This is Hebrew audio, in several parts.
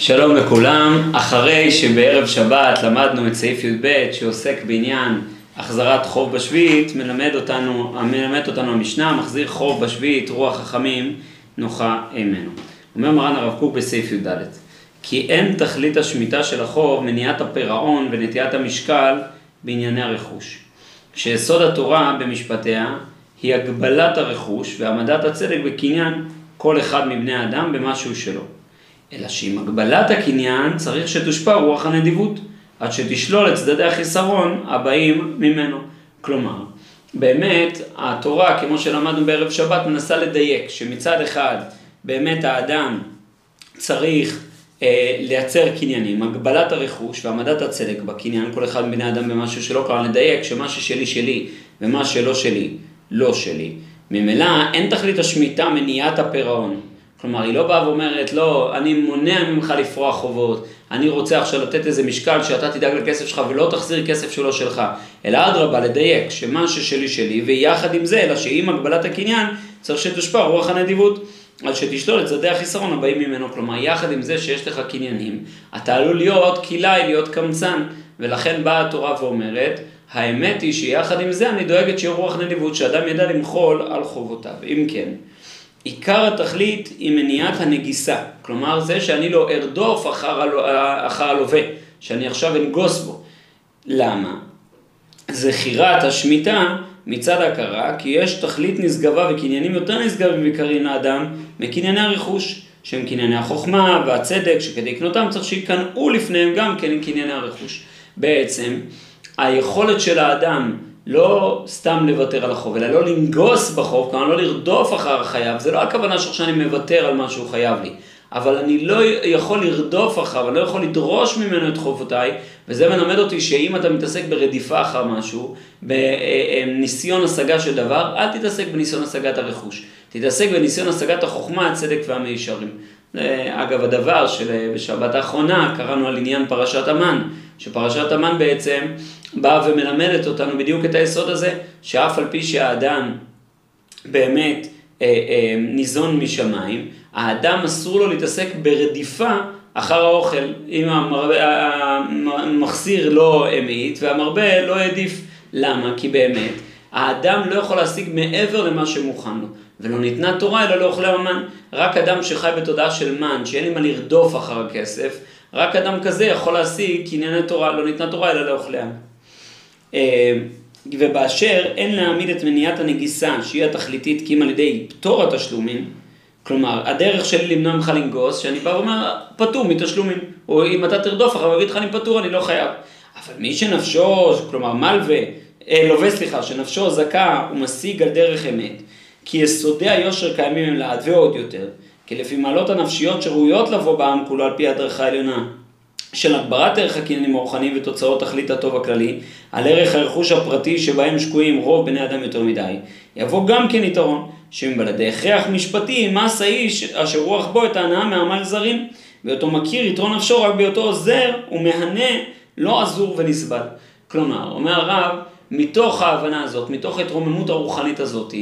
שלום לכולם, אחרי שבערב שבת למדנו את סעיף י"ב שעוסק בעניין החזרת חוב בשביעית, מלמד אותנו, מלמד אותנו המשנה, מחזיר חוב בשביעית, רוח חכמים, נוחה אימנו. אומר מרן הרב קוק בסעיף י"ד, כי אין תכלית השמיטה של החוב מניעת הפירעון ונטיית המשקל בענייני הרכוש. שיסוד התורה במשפטיה היא הגבלת הרכוש והעמדת הצדק בקניין כל אחד מבני האדם במשהו שלו. אלא שעם הגבלת הקניין צריך שתושפע רוח הנדיבות, עד שתשלול את צדדי החיסרון הבאים ממנו. כלומר, באמת התורה, כמו שלמדנו בערב שבת, מנסה לדייק שמצד אחד באמת האדם צריך אה, לייצר קניינים, הגבלת הרכוש והעמדת הצדק בקניין, כל אחד מבני אדם במשהו שלא קרה, לדייק שמה ששלי שלי ומה שלא שלי לא שלי. ממילא אין תכלית השמיטה מניעת הפירעון. כלומר, היא לא באה ואומרת, לא, אני מונע ממך לפרוע חובות, אני רוצה עכשיו לתת איזה משקל שאתה תדאג לכסף שלך ולא תחזיר כסף שלא שלך, אלא אדרבה, לדייק שמה ששלי שלי, ויחד עם זה, אלא שעם הגבלת הקניין, צריך שתושפע רוח הנדיבות. על שתשלול את צדדי החיסרון הבאים ממנו, כלומר יחד עם זה שיש לך קניינים, אתה עלול להיות כלאי, להיות קמצן, ולכן באה התורה ואומרת, האמת היא שיחד עם זה אני דואגת שיהיה רוח נדיבות, שאדם ידע למחול על חובותיו. אם כן, עיקר התכלית היא מניעת הנגיסה, כלומר זה שאני לא ארדוף אחר, אחר הלווה, שאני עכשיו אנגוס בו. למה? זכירת השמיטה מצד הכרה, כי יש תכלית נשגבה וקניינים יותר נשגבים ויקרים לאדם מקנייני הרכוש, שהם קנייני החוכמה והצדק, שכדי לקנותם צריך שיקנאו לפניהם גם כן קנייני הרכוש. בעצם, היכולת של האדם לא סתם לוותר על החוב, אלא לא לנגוס בחוב, כלומר לא לרדוף אחר החייב, זה לא הכוונה שעכשיו אני מוותר על מה שהוא חייב לי, אבל אני לא יכול לרדוף אחריו, אני לא יכול לדרוש ממנו את חובותיי, וזה מלמד אותי שאם אתה מתעסק ברדיפה אחר משהו, בניסיון השגה של דבר, אל תתעסק בניסיון השגת הרכוש, תתעסק בניסיון השגת החוכמה, הצדק והמישרים. אגב, הדבר שבשבת האחרונה קראנו על עניין פרשת המן, שפרשת המן בעצם באה ומלמדת אותנו בדיוק את היסוד הזה, שאף על פי שהאדם באמת אה, אה, ניזון משמיים, האדם אסור לו להתעסק ברדיפה אחר האוכל, אם המחסיר לא המעיט והמרבה לא העדיף. למה? כי באמת, האדם לא יכול להשיג מעבר למה שמוכן לו. ולא ניתנה תורה אלא לאוכלי ממן. רק אדם שחי בתודעה של מן, שאין לי מה לרדוף אחר הכסף, רק אדם כזה יכול להשיג קנייני תורה, לא ניתנה תורה אלא לאוכליה. אה, ובאשר אין להעמיד את מניעת הנגיסה, שהיא התכליתית, כי אם על ידי פטור התשלומים, כלומר, הדרך שלי למנוע ממך לנגוס, שאני בא ואומר, פטור מתשלומים. או אם אתה תרדוף אחריו, הוא יגיד לך, אני פטור, אני לא חייב. אבל מי שנפשו, כלומר מלווה, אה, לווה סליחה, שנפשו זכה ומשיג על דרך אמת, כי יסודי היושר קיימים הם לעד ועוד יותר, כי לפי מעלות הנפשיות שראויות לבוא בעם כולו על פי הדרך העליונה, של הגברת ערך הקניינים הרוחניים ותוצאות תכלית הטוב הכללי, על ערך הרכוש הפרטי שבהם שקועים רוב בני אדם יותר מדי, יבוא גם כן יתרון, שמבלעדי הכרח משפטי, מס האיש אשר רוח בו את ההנאה מעמל זרים, ואותו מכיר יתרון נפשו רק בהיותו עוזר ומהנה לא עזור ונסבל. כלומר, אומר הרב, מתוך ההבנה הזאת, מתוך ההתרוממות הרוחנית הזאת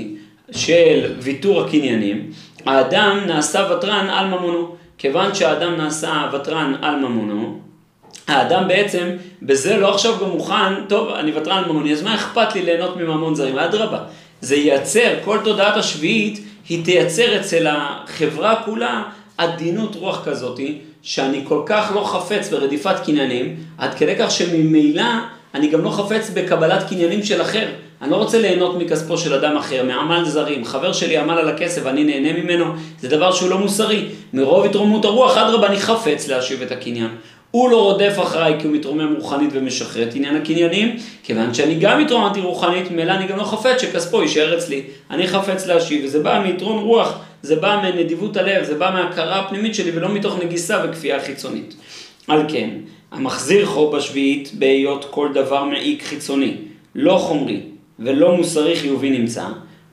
של ויתור הקניינים, האדם נעשה ותרן על ממונו. כיוון שהאדם נעשה ותרן על ממונו, האדם בעצם בזה לא עכשיו גם מוכן, טוב, אני ותרן על ממוני, אז מה אכפת לי ליהנות מממון זרים? אדרבה, זה ייצר, כל תודעת השביעית, היא תייצר אצל החברה כולה עדינות רוח כזאתי, שאני כל כך לא חפץ ברדיפת קניינים, עד כדי כך שממילא אני גם לא חפץ בקבלת קניינים של אחר. אני לא רוצה ליהנות מכספו של אדם אחר, מעמל זרים. חבר שלי עמל על הכסף ואני נהנה ממנו, זה דבר שהוא לא מוסרי. מרוב התרוממות הרוח, אדרבה, אני חפץ להשיב את הקניין. הוא לא רודף אחריי כי הוא מתרומם רוחנית ומשחרר את עניין הקניינים, כיוון שאני גם התרוממתי רוחנית, ממילא אני גם לא חפץ שכספו יישאר אצלי. אני חפץ להשיב, וזה בא מיתרון רוח, זה בא מנדיבות הלב, זה בא מההכרה הפנימית שלי ולא מתוך נגיסה וכפייה חיצונית. על כן, המחזיר חוב בשביעית בהיות כל דבר מעיק חיצוני, לא חומרי ולא מוסרי חיובי נמצא.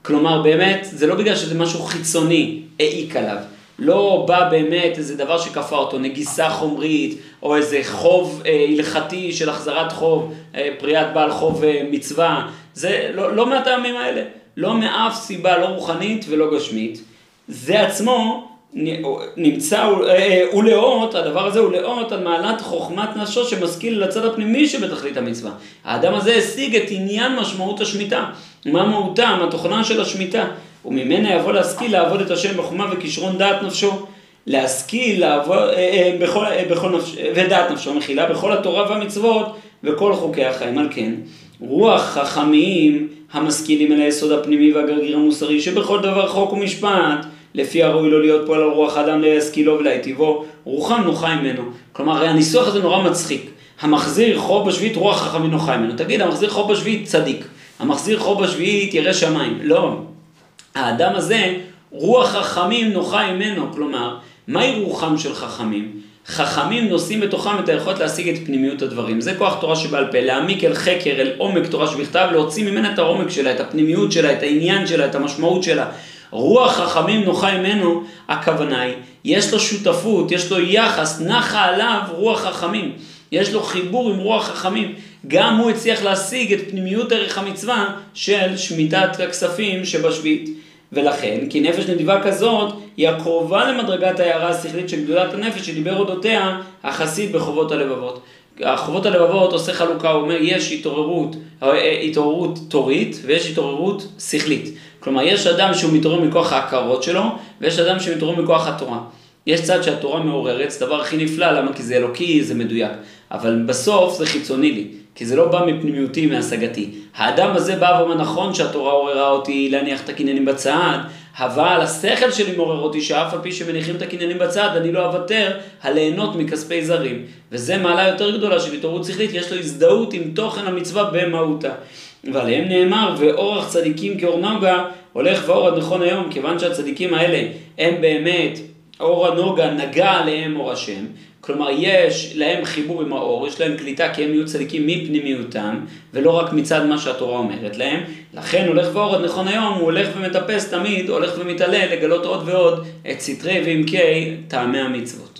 כלומר, באמת, זה לא בגלל שזה משהו חיצוני העיק עליו. לא בא באמת איזה דבר שכפה אותו, נגיסה חומרית, או איזה חוב אה, הלכתי של החזרת חוב, אה, פריאת בעל חוב אה, מצווה, זה לא, לא מהטעמים האלה, לא מאף סיבה לא רוחנית ולא גשמית. זה עצמו נמצא, אה, הוא לאות, הדבר הזה הוא לאות על מעלת חוכמת נפשו שמשכיל לצד הפנימי שבתכלית המצווה. האדם הזה השיג את עניין משמעות השמיטה. מה מהותה, מה תוכנה של השמיטה. וממנה יבוא להשכיל לעבוד את השם בחוכמה וכישרון דעת נפשו. להשכיל לעבוד, אה, אה, בכל, בכל נפש, ודעת נפשו מכילה בכל התורה והמצוות וכל חוקי החיים. על כן, רוח חכמים המשכילים אל היסוד הפנימי והגרגיר המוסרי שבכל דבר חוק ומשפט לפי הראוי לו להיות פועל על רוח האדם להשכילו ולהיטיבו, רוחם נוחה ממנו. כלומר, הניסוח הזה נורא מצחיק. המחזיר חוב בשביעית, רוח חכמים נוחה ממנו. תגיד, המחזיר חוב בשביעית, צדיק. המחזיר חוב בשביעית, ירא שמיים. לא. האדם הזה, רוח חכמים נוחה ממנו. כלומר, מהי רוחם של חכמים? חכמים נושאים בתוכם את היכולת להשיג את פנימיות הדברים. זה כוח תורה שבעל פה, להעמיק אל חקר, אל עומק תורה שבכתב, להוציא ממנה את העומק שלה, את הפנימיות שלה, את העניין שלה, את המשמעות שלה. רוח חכמים נוחה ממנו, הכוונה היא, יש לו שותפות, יש לו יחס, נחה עליו רוח חכמים. יש לו חיבור עם רוח חכמים. גם הוא הצליח להשיג את פנימיות ערך המצווה של שמיטת הכספים שבשביעית. ולכן, כי נפש נדיבה כזאת, היא הקרובה למדרגת ההערה השכלית של גדולת הנפש שדיבר אודותיה החסיד בחובות הלבבות. החובות הלבבות עושה חלוקה, הוא אומר, יש התעוררות, התעוררות תורית ויש התעוררות שכלית. כלומר, יש אדם שהוא מתעורר מכוח ההכרות שלו, ויש אדם שמתעורר מכוח התורה. יש צד שהתורה מעוררת, זה הדבר הכי נפלא, למה? כי זה אלוקי, זה מדויק. אבל בסוף זה חיצוני לי, כי זה לא בא מפנימיותי, מהשגתי. האדם הזה בא ואומר, נכון שהתורה עוררה אותי להניח את הקניינים בצד, אבל השכל שלי מעורר אותי שאף על פי שמניחים את הקניינים בצד, אני לא אוותר על ליהנות מכספי זרים. וזה מעלה יותר גדולה של התעוררות שכלית, יש לו הזדהות עם תוכן המצווה במהותה. ועליהם נאמר, ואורח צדיקים כאור נוגה, הולך ואור עד נכון היום, כיוון שהצדיקים האלה הם באמת, אור הנוגה נגע עליהם אור השם, כלומר יש להם חיבור עם האור, יש להם קליטה כי הם יהיו צדיקים מפנימיותם, ולא רק מצד מה שהתורה אומרת להם, לכן הולך ואור עד נכון היום, הוא הולך ומטפס תמיד, הולך ומתעלה לגלות עוד ועוד את סתרי ועמקי טעמי המצוות.